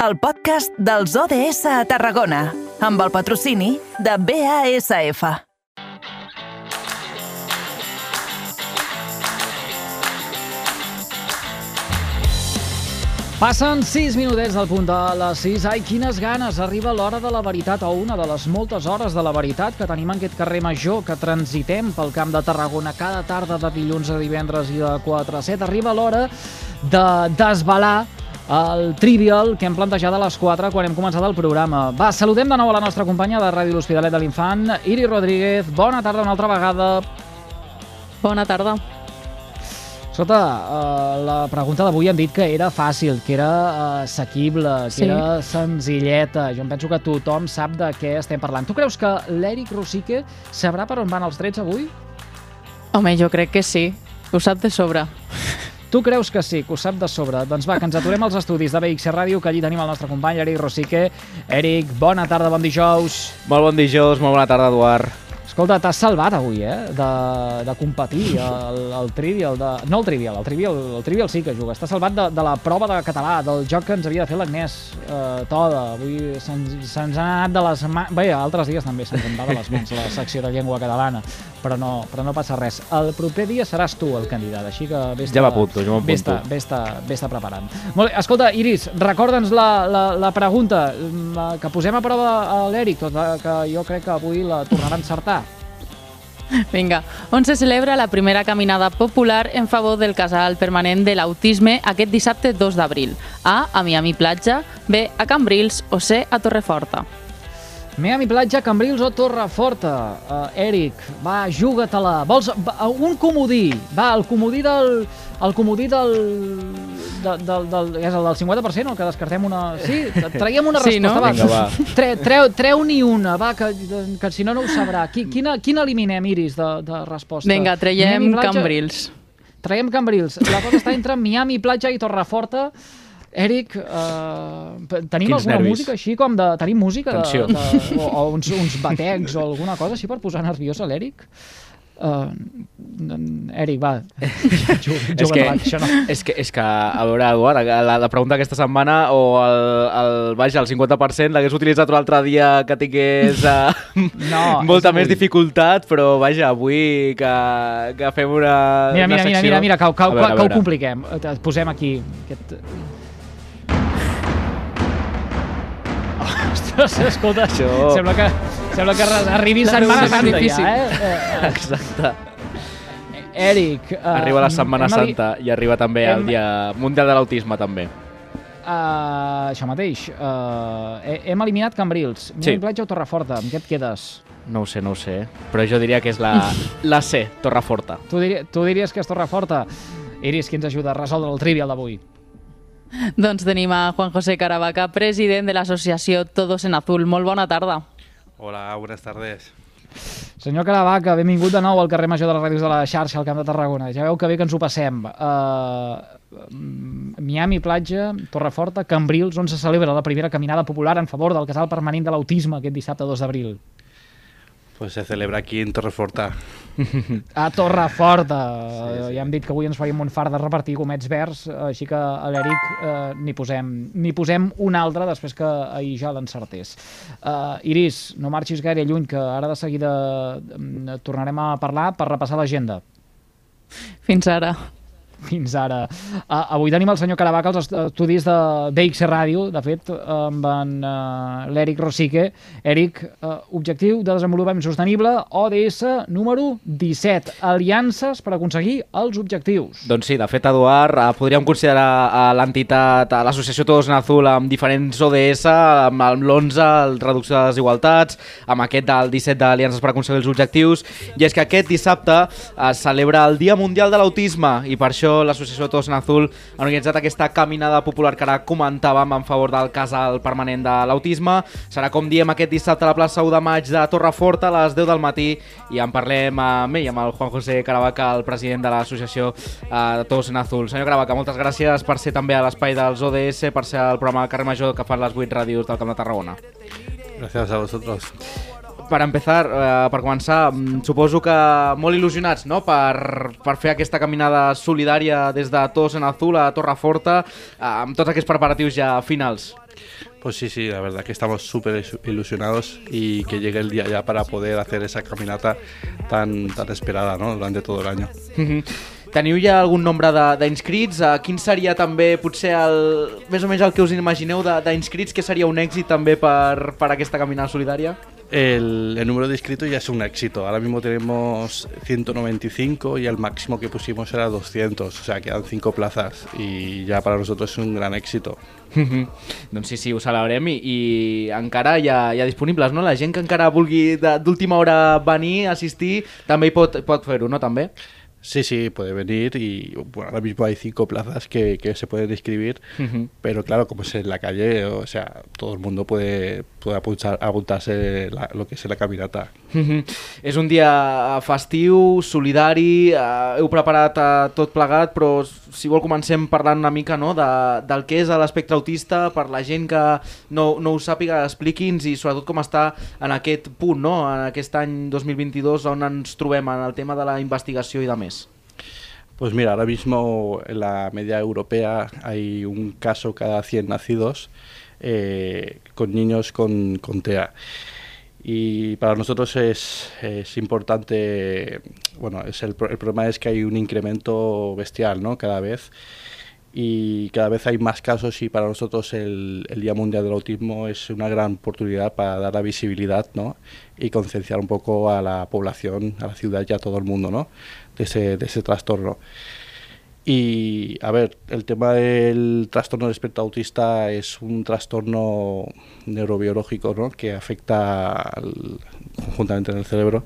el podcast dels ODS a Tarragona, amb el patrocini de BASF. Passen 6 minutets del punt de les 6. Ai, quines ganes! Arriba l'hora de la veritat, o una de les moltes hores de la veritat que tenim en aquest carrer major, que transitem pel camp de Tarragona cada tarda de dilluns a divendres i de 4 a 7. Arriba l'hora de desvelar el trivial que hem plantejat a les 4 quan hem començat el programa. Va, saludem de nou a la nostra companya de Ràdio L'Hospitalet de l'Infant, Iri Rodríguez. Bona tarda una altra vegada. Bona tarda. Escolta, uh, la pregunta d'avui hem dit que era fàcil, que era uh, assequible, que Sí. era senzilleta. Jo em penso que tothom sap de què estem parlant. Tu creus que l'Eric Rosique sabrà per on van els trets avui? Home, jo crec que sí. Ho sap de sobre. Tu creus que sí, que ho sap de sobre? Doncs va, que ens aturem als estudis de BXC Ràdio, que allí tenim el nostre company, Eric Rosique. Eric, bona tarda, bon dijous. Molt bon dijous, molt bona tarda, Eduard. Escolta, t'has salvat avui, eh? De, de competir el, el trivial, de... no el trivial, el trivial, el trivial sí que jugues. T'has salvat de, de la prova de català, del joc que ens havia de fer l'Agnès eh, Toda. Avui se'ns se ha anat de les mans... Bé, altres dies també se'ns en va de les mans la secció de llengua catalana, però no, però no passa res. El proper dia seràs tu el candidat, així que vés Ja m'apunto, jo m'apunto. Vés-te vés-te vés preparant. Molt bé, escolta, Iris, recorda'ns la, la, la pregunta mm, la que posem a prova a l'Eric, tot que jo crec que avui la tornarà a encertar. Vinga, on se celebra la primera caminada popular en favor del casal permanent de l'autisme aquest dissabte 2 d'abril? A, a Miami Platja, B, a Cambrils o C, a Torreforta. Miami Platja, Cambrils o Torreforta. Uh, Eric, va, juga-te-la. Vols va, un comodí? Va, el comodí del... El comodí del... De, del, del, és el del 50%, el que descartem una... Sí, traiem una Sí, no? resposta. Va. Vinga, va. Tre, treu, treu-n'hi una, va, que, que si no, no ho sabrà. Qui, quina, quina eliminem, Iris, de, de resposta? Vinga, traiem Platja- Cambrils. Traiem Cambrils. La cosa està entre Miami, Platja i Torreforta. Eric, uh, tenim Quins alguna nervis. música així com de... Tenim música de, de, o, o uns, uns batecs o alguna cosa així per posar nerviós a l'Eric? Uh, Eric, va, juga, És que, no. és, que, és que, a veure, Eduard, la, la pregunta aquesta setmana o el, el, vaja, el 50% l'hagués utilitzat un altre dia que tingués uh, No, molta és més avui. dificultat, però vaja, avui que, que fem una, Mira, una mira, mira, secció... mira, mira, que, que, A veure, que, que ho compliquem. Et posem aquí. Aquest... escolta, Això- sembla que, sembla que arribi La Setmana Santa difícil. ja, eh? Exacte. Eric... Uh, Arriba la Setmana hem Santa i arriba també el hem- Dia Mundial de l'Autisme, també. Uh, això mateix. Uh, hem eliminat Cambrils. Sí. Platja o Torreforta? Amb què et quedes? No ho sé, no ho sé, però jo diria que és la, la C, Torreforta. Tu, diri, tu diries que és Torreforta? Iris, qui ens ajuda a resoldre el trivial d'avui? Doncs tenim a Juan José Caravaca, president de l'associació Todos en Azul. Molt bona tarda. Hola, buenas tardes. Senyor Caravaca, benvingut de nou al carrer major de les ràdios de la xarxa al Camp de Tarragona. Ja veu que bé que ens ho passem. Uh, Miami, platja, Torreforta, Cambrils, on se celebra la primera caminada popular en favor del casal permanent de l'autisme aquest dissabte 2 d'abril. Pues se celebra aquí en Torreforta. A Torreforta. Sí, Sí. Ja hem dit que avui ens faríem un far de repartir gomets verds, així que a l'Eric eh, n'hi posem, n'hi posem un altre després que ahir ja l'encertés. Uh, Iris, no marxis gaire lluny, que ara de seguida mm, tornarem a parlar per repassar l'agenda. Fins ara. Fins ara. Uh, avui tenim el senyor Caravaca als est- estudis de BX Ràdio, de fet, amb en uh, l'Eric Rosique. Eric, uh, objectiu de desenvolupament sostenible, ODS número 17. Aliances per aconseguir els objectius. Doncs sí, de fet, Eduard, eh, podríem considerar a l'entitat, a l'associació Todos en Azul, amb diferents ODS, amb el- l'11, el reducció de desigualtats, amb aquest del 17 d'Aliances per aconseguir els objectius, i és que aquest dissabte es celebra el Dia Mundial de l'Autisme, i per això l'associació Todos en Azul ha organitzat aquesta caminada popular que ara comentàvem en favor del casal permanent de l'autisme. Serà, com diem, aquest dissabte a la plaça 1 de maig de Torreforta a les 10 del matí, i en parlem amb ell, amb el Juan José Caravaca, el president de l'associació eh, Todos en Azul. Senyor Caravaca, moltes gràcies per ser també a l'espai dels ODS, per ser al programa Carrer Major que fan les 8 ràdios del Camp de Tarragona. Gracias a vosotros. Per empezar, eh, per començar, mm, suposo que molt il·lusionats no? per, per fer aquesta caminada solidària des de Tots en Azul a Torreforta, eh, amb tots aquests preparatius ja finals. Pues sí, sí, la verdad que estamos súper ilusionados y que llegue el día ya para poder hacer esa caminata tan, tan esperada ¿no? durante todo el año. Teniu ja algun nombre d'inscrits? Uh, quin seria també potser el, més o menys el que us imagineu d'inscrits que seria un èxit també per, per aquesta caminada solidària? El, el número de inscritos ya es un éxito. Ahora mismo tenemos 195 y el máximo que pusimos era 200. O sea, quedan 5 plazas y ya para nosotros es un gran éxito. doncs sí, sí, ho celebrem i, i encara hi ha, hi ha disponibles, no? La gent que encara vulgui d'última hora venir, assistir, també hi pot, pot fer-ho, no? També? Sí, sí, puede venir y bueno, ahora mismo hay 5 plazas que, que se pueden inscribir. Ujú. Pero claro, como es en la calle, o sea, todo el mundo puede, puede apuntar- apuntarse la- lo que es la caminata. Mhm. És un dia festiu, solidari, eh, heu preparat eh, tot plegat, però si vol comencem parlant una mica no, de, del que és l'espectre autista per la gent que no, no ho sàpiga, expliqui'ns i sobretot com està en aquest punt, no, en aquest any 2022 on ens trobem en el tema de la investigació i de més. Pues mira, ahora mismo en la media europea hay un caso cada 100 nacidos eh, con niños con, con TEA. Y para nosotros es, importante, bueno, es el, el problema es que hay un incremento bestial, ¿no? Cada vez. Y cada vez hay más casos y para nosotros el, el Día Mundial del Autismo es una gran oportunidad para dar la visibilidad, ¿no? Y concienciar un poco a la población, a la ciudad y a todo el mundo, ¿no? De ese, de ese trastorno. Y a ver, el tema del trastorno del espectro autista es un trastorno neurobiológico ¿no? que afecta conjuntamente en el cerebro.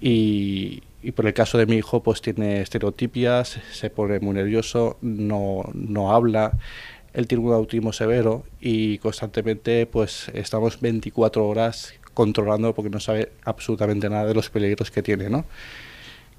Y, y por el caso de mi hijo, pues tiene estereotipias, se pone muy nervioso, no, no habla. Él tiene un autismo severo y constantemente pues estamos 24 horas controlando porque no sabe absolutamente nada de los peligros que tiene, ¿no?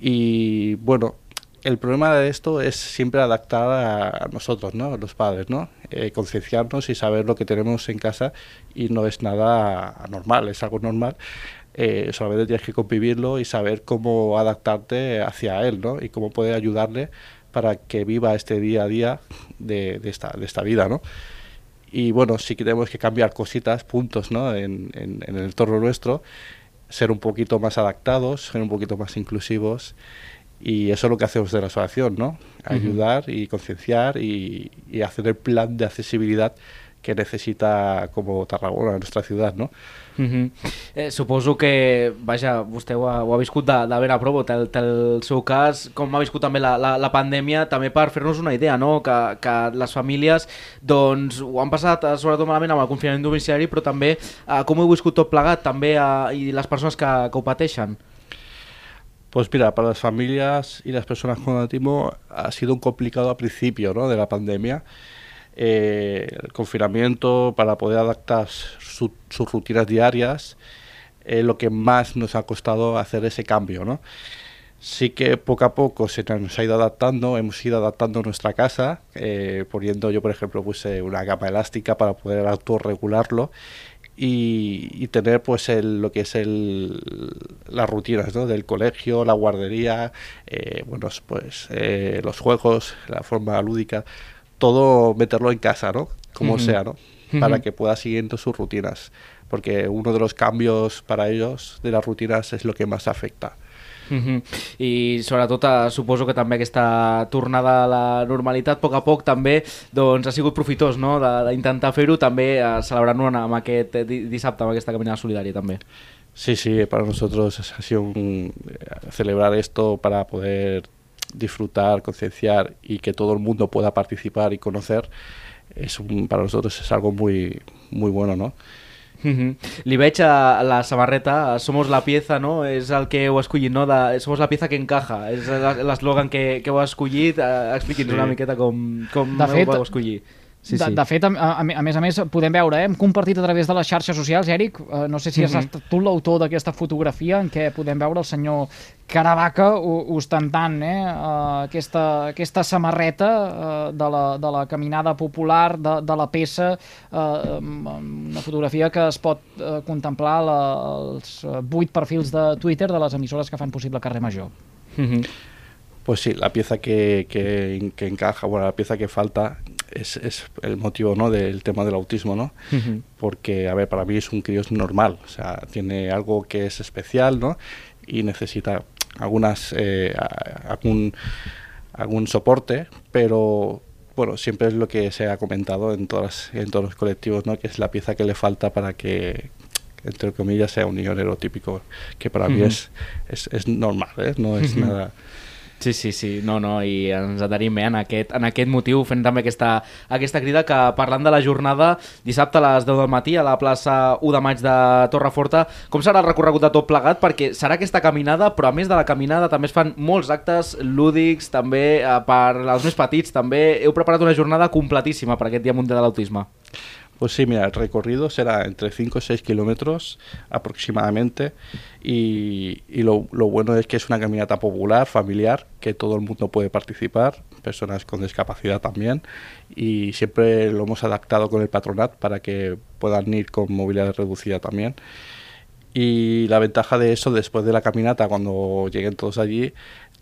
Y bueno, el problema de esto es siempre adaptar a, nosotros, ¿no? Los padres, ¿no? Eh, concienciarnos y saber lo que tenemos en casa y no es nada anormal, es algo normal. Eh, solamente tienes que convivirlo y saber cómo adaptarte hacia él, ¿no? Y cómo poder ayudarle para que viva este día a día de, esta, de esta vida, ¿no? Y bueno, sí que tenemos que cambiar cositas, puntos, ¿no? En, en- en el entorno nuestro, ser un poquito más adaptados, ser un poquito más inclusivos. Y eso es lo que hacemos de la asociación, ¿no? Ayudar y concienciar y, y hacer el plan de accesibilidad que necesita como Tarragona, nuestra ciudad, ¿no? Uh -huh. eh, suposo que, vaja, vostè ho ha, ho ha viscut de, de ben a prop, el- el seu cas, com ha viscut també la, la, la pandèmia, també per fer-nos una idea, no? que, que les famílies doncs, ho han passat eh, sobretot malament amb el confinament domiciliari, però també eh, com ho heu viscut tot plegat, també, eh, i les persones que, que ho pateixen. Pues mira, para las familias y las personas con autismo ha sido un complicado al principio ¿no? de la pandemia. Eh, el confinamiento para poder adaptar su- sus rutinas diarias es lo que más nos ha costado hacer ese cambio. ¿no? Sí que poco a poco se nos ha ido adaptando, hemos ido adaptando nuestra casa, eh, poniendo yo, por ejemplo, puse una cama elástica para poder autorregularlo y, y tener pues el, lo que es el, las rutinas ¿no? del colegio, la guardería, eh, bueno, pues eh, los juegos, la forma lúdica, todo meterlo en casa, ¿no? Como sea, ¿no? Para que pueda siguiendo sus rutinas. Porque uno de los cambios para ellos de las rutinas es lo que más afecta. Uh -huh. I sobretot eh, suposo que també aquesta tornada a la normalitat a poc a poc també doncs, ha sigut profitós no? D'intentar fer-ho també eh, celebrant-ho amb aquest eh, di- dissabte amb aquesta caminada solidària també. Sí, sí, para nosotros ha sido un, eh, celebrar esto para poder disfrutar, concienciar y que todo el mundo pueda participar y conocer, es un- para nosotros es algo muy, muy bueno, ¿no? Li veig a la samarreta Somos la pieza, no? És el que heu escollit, no? De, Somos la pieza que encaja És l'eslògan que, que heu escollit eh, Expliqui'ns Sí. una miqueta com, com De fet- ho vau escollir Sí, de, sí. de fet, a, a, a més a més, podem veure, eh? hem compartit a través de les xarxes socials, Eric, eh, no sé si has Mhm. estat tu l'autor d'aquesta fotografia en què podem veure el senyor Caravaca o- ostentant eh? eh, aquesta, aquesta samarreta eh, de, la, de la caminada popular, de, de la peça, eh, una fotografia que es pot eh, contemplar la, els eh, vuit perfils de Twitter de les emissores que fan possible Carrer Major. uh -huh. Pues sí, la pieza que, que, que encaja, bueno, la pieza que falta es, es el motivo ¿no? del tema del autismo, ¿no? Porque, a ver, para mí es un crío normal, o sea, tiene algo que es especial, ¿no? Y necesita algunas, eh, algún, algún soporte, pero bueno, siempre es lo que se ha comentado en, todas, en todos los colectivos, ¿no? que es la pieza que le falta para que, entre comillas, sea un niño neurotípico, que para mí es, es, es normal, ¿eh? no es nada Sí, sí, sí, no, no, i ens adherim eh, en, aquest, en aquest motiu, fent també aquesta, aquesta crida que parlant de la jornada dissabte a les 10 del matí a la plaça 1 de maig de Torreforta, com serà el recorregut de tot plegat? Perquè serà aquesta caminada, però a més de la caminada també es fan molts actes lúdics, també eh, per als més petits, també heu preparat una jornada completíssima per aquest Dia Mundial de l'Autisme. Pues sí, mira, el recorrido será entre 5 o 6 kilómetros aproximadamente y, lo, bueno es que es una caminata popular, familiar, que todo el mundo puede participar, personas con discapacidad también, y siempre lo hemos adaptado con el patronat para que puedan ir con movilidad reducida también. Y la ventaja de eso, después de la caminata, cuando lleguen todos allí,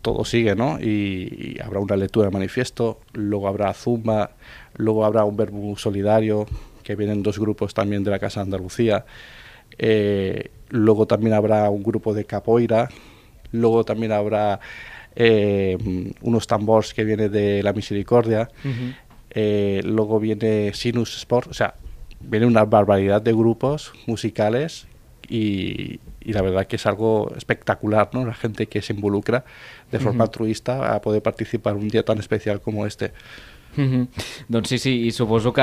todo sigue, ¿no? Y, y habrá una lectura de manifiesto, luego habrá zumba, luego habrá un verbo solidario, que vienen dos grupos también de la Casa de Andalucía. Eh, luego también habrá un grupo de capoeira. Luego también habrá eh, unos tambores que vienen de la Misericordia. Uh -huh. eh, luego viene Sinus Sport. O sea, viene una barbaridad de grupos musicales y, y, la verdad que es algo espectacular, ¿no? La gente que se involucra de forma uh -huh. altruista a poder participar en un día tan especial como este. Mm -hmm. Doncs sí, sí, i suposo que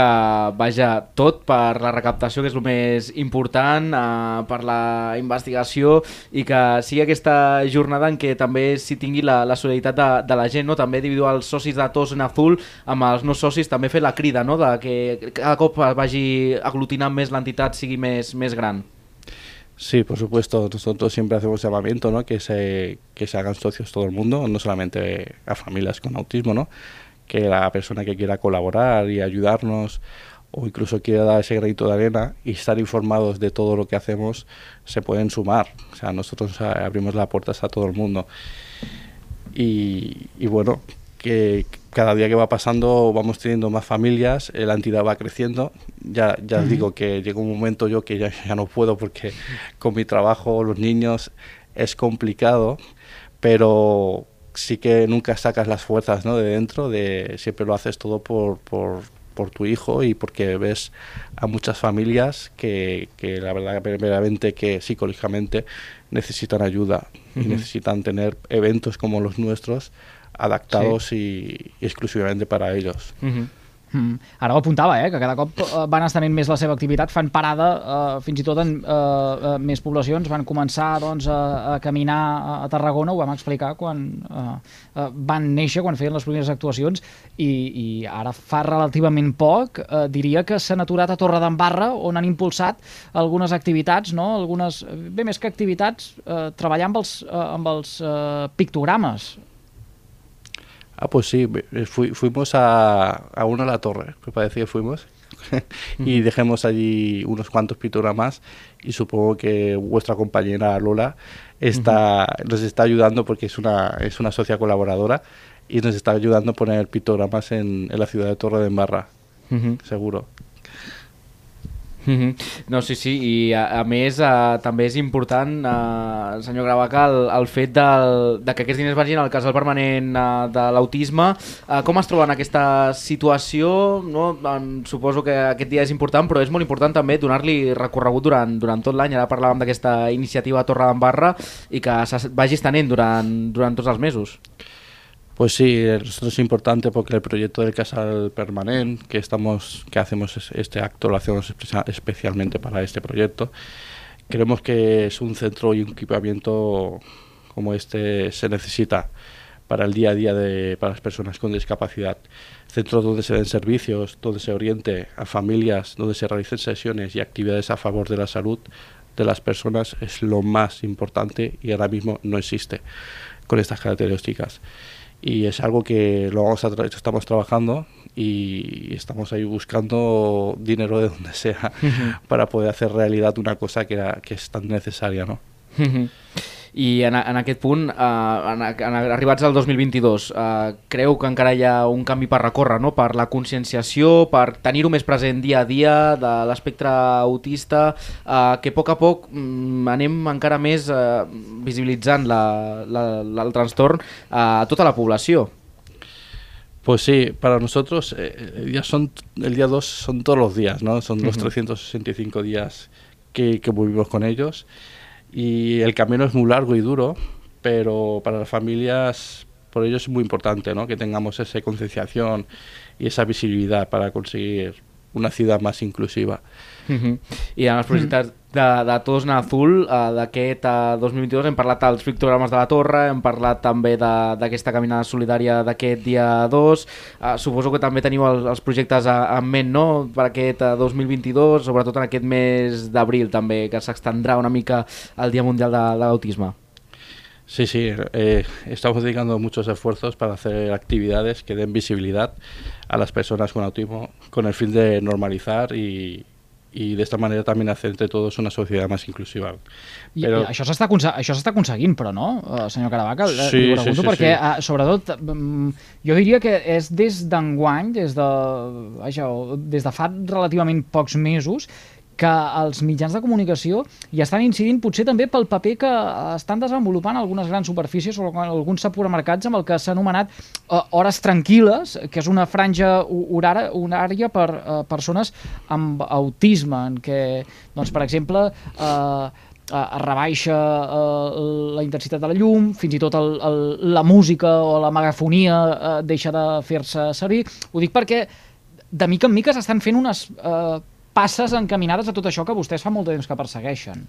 vaja tot per la recaptació, que és el més important, eh, per la investigació i que sigui aquesta jornada en què també s'hi tingui la, la solidaritat de, de la gent, no? també dividir els socis de Tos en Azul amb els no socis, també fer la crida, no? de que cada cop vagi aglutinant més l'entitat, sigui més, més gran. Sí, por supuesto. Nosotros siempre hacemos llamamiento, ¿no? Que se, que se hagan socios todo el mundo, no solamente a familias con autismo, ¿no? Que la persona que quiera colaborar y ayudarnos o incluso quiera dar ese granito de arena y estar informados de todo lo que hacemos, se pueden sumar. O sea, nosotros abrimos las puertas a todo el mundo. Y, y bueno, que cada día que va pasando vamos teniendo más familias, la entidad va creciendo. Ya, ya uh -huh. digo que llega un momento yo que ya, ya no puedo porque con mi trabajo, los niños, es complicado, pero sí que nunca sacas las fuerzas ¿no? de dentro, de siempre lo haces todo por, por, por tu hijo y porque ves a muchas familias que, que la verdad verdaderamente que psicológicamente necesitan ayuda uh -huh. y necesitan tener eventos como los nuestros adaptados sí. y, y, exclusivamente para ellos. Uh -huh. Mm. Ara ho apuntava, eh, que cada cop uh, van estenent més la seva activitat, fan parada uh, fins i tot en uh, uh, més poblacions, van començar doncs, a, a caminar a, Tarragona, ho vam explicar quan uh, uh, van néixer, quan feien les primeres actuacions, i, i ara fa relativament poc, uh, diria que s'han aturat a Torredembarra, on han impulsat algunes activitats, no? algunes, bé més que activitats, uh, treballar amb els, uh, amb els uh, pictogrames, Ah, pues sí, fui, fuimos a, a una a la torre, me parece que fuimos, y dejemos allí unos cuantos pictogramas y supongo que vuestra compañera Lola está, uh -huh. nos está ayudando porque es una, es una socia colaboradora y nos está ayudando a poner pictogramas en, en la ciudad de Torre de Embarra, uh -huh. seguro. Mm -hmm. No, sí, sí, i a, a més eh, també és important, eh, senyor Gravaca, el, el fet del, de que aquests diners vagin al casal permanent eh, de l'autisme. Eh, com es troba en aquesta situació? No? En, suposo que aquest dia és important, però és molt important també donar-li recorregut durant, durant tot l'any. Ara parlàvem d'aquesta iniciativa Torre d'Embarra i que vagi estenent durant, durant tots els mesos. Pues sí, nosotros es importante porque el proyecto del casal permanente que estamos, que hacemos este acto, lo hacemos especialmente para este proyecto. Creemos que es un centro y un equipamiento como este se necesita para el día a día de para las personas con discapacidad. Centro donde se den servicios, donde se oriente a familias, donde se realicen sesiones y actividades a favor de la salud de las personas es lo más importante y ahora mismo no existe con estas características y es algo que lo vamos a tra estamos trabajando y estamos ahí buscando dinero de donde sea uh -huh. para poder hacer realidad una cosa que, era, que es tan necesaria, ¿no? Uh -huh. I en, en aquest punt, eh, en, en, arribats al 2022, eh, creu que encara hi ha un canvi per recórrer, no? per la conscienciació, per tenir-ho més present dia a dia de l'espectre autista, eh, que a poc a poc mm, anem encara més eh, visibilitzant la, la, la, el trastorn a tota la població. Pues sí, para nosotros eh, día son, el día 2 son todos los días, ¿no? Son los uh -huh. 365 días que, que vivimos con ellos y el camino es muy largo y duro, pero para las familias, por ello es muy importante, ¿no? Que tengamos esa concienciación y esa visibilidad para conseguir una ciudad más inclusiva. Uh -huh. I en els projectes de, de Tots en Azul uh, d'aquest uh, 2022 hem parlat dels pictogrames de la Torre, hem parlat també d'aquesta caminada solidària d'aquest dia 2, uh, suposo que també teniu els, els projectes en ment no? per aquest uh, 2022, sobretot en aquest mes d'abril també, que s'extendrà una mica el Dia Mundial de, de l'Autisme. Sí, sí, eh, estamos dedicando muchos esfuerzos para hacer actividades que den visibilidad a las personas con autismo con el fin de normalizar y, i de esta manera també hacer entre todos una societat més inclusiva. Però... I, això s'està això s'està aconseguint, però, no, uh, senyor Caravaca? Sí, Ho pregunto sí, sí, perquè, sí. Uh, sobretot, um, jo diria que és des d'enguany, des de, vaja, des de fa relativament pocs mesos, que els mitjans de comunicació hi estan incidint potser també pel paper que estan desenvolupant algunes grans superfícies o alguns supermercats amb el que s'ha anomenat uh, hores tranquil·les, que és una franja horària, horària per uh, persones amb autisme, en què, doncs, per exemple, uh, es rebaixa eh, la intensitat de la llum, fins i tot el, el, la música o la megafonia eh, deixa de fer-se servir. Ho dic perquè de mica en mica s'estan fent unes eh, passes encaminades a tot això que vostès fa molt de temps que persegueixen.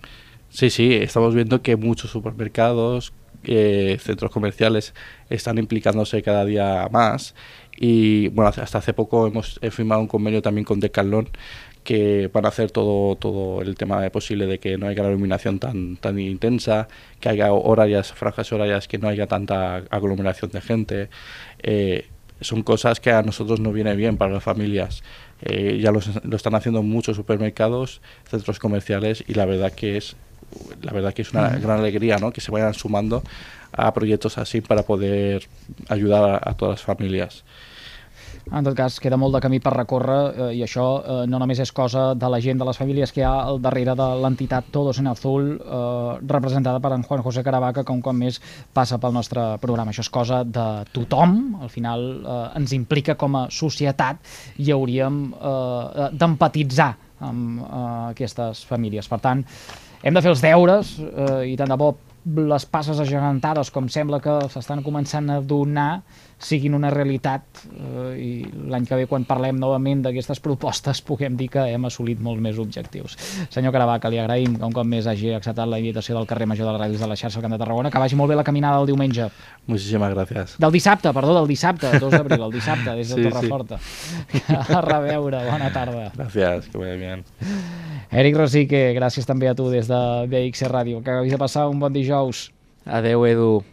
Sí, sí, estamos viendo que muchos supermercados, eh, centros comerciales están implicándose cada día más y bueno, hasta hace poco hemos he firmado un convenio también con Decathlon que van a hacer todo, todo el tema posible de que no haya la iluminación tan, tan intensa, que haya horarias, franjas horarias, que no haya tanta aglomeración de gente. Eh, son cosas que a nosotros no viene bien para las familias. Eh, ya los, lo están haciendo muchos supermercados, centros comerciales y la verdad que es la verdad que es una gran alegría ¿no? que se vayan sumando a proyectos así para poder ayudar a, a todas las familias. En tot cas, queda molt de camí per recórrer eh, i això eh, no només és cosa de la gent, de les famílies que hi ha al darrere de l'entitat Todos en Azul, eh, representada per en Juan José Caravaca, que un cop més passa pel nostre programa. Això és cosa de tothom, al final eh, ens implica com a societat i hauríem eh, d'empatitzar amb eh, aquestes famílies. Per tant, hem de fer els deures eh, i tant de bo les passes agigantades com sembla que s'estan començant a donar siguin una realitat eh, i l'any que ve quan parlem novament d'aquestes propostes puguem dir que hem assolit molts més objectius. Senyor Caravaca, li agraïm que un cop més hagi acceptat la invitació del carrer Major de les Ràdios de la xarxa al Camp de Tarragona, que vagi molt bé la caminada del diumenge. Muchísimas gracias. Del dissabte, perdó, del dissabte, 2 d'abril, el dissabte, des de Sí, sí. Torreforta. A reveure, bona tarda. Gracias, que vaya bien. Eric Rosique, gràcies també a tu des de BX Ràdio. Que acabis de passar un bon dijous. Adeu, Edu.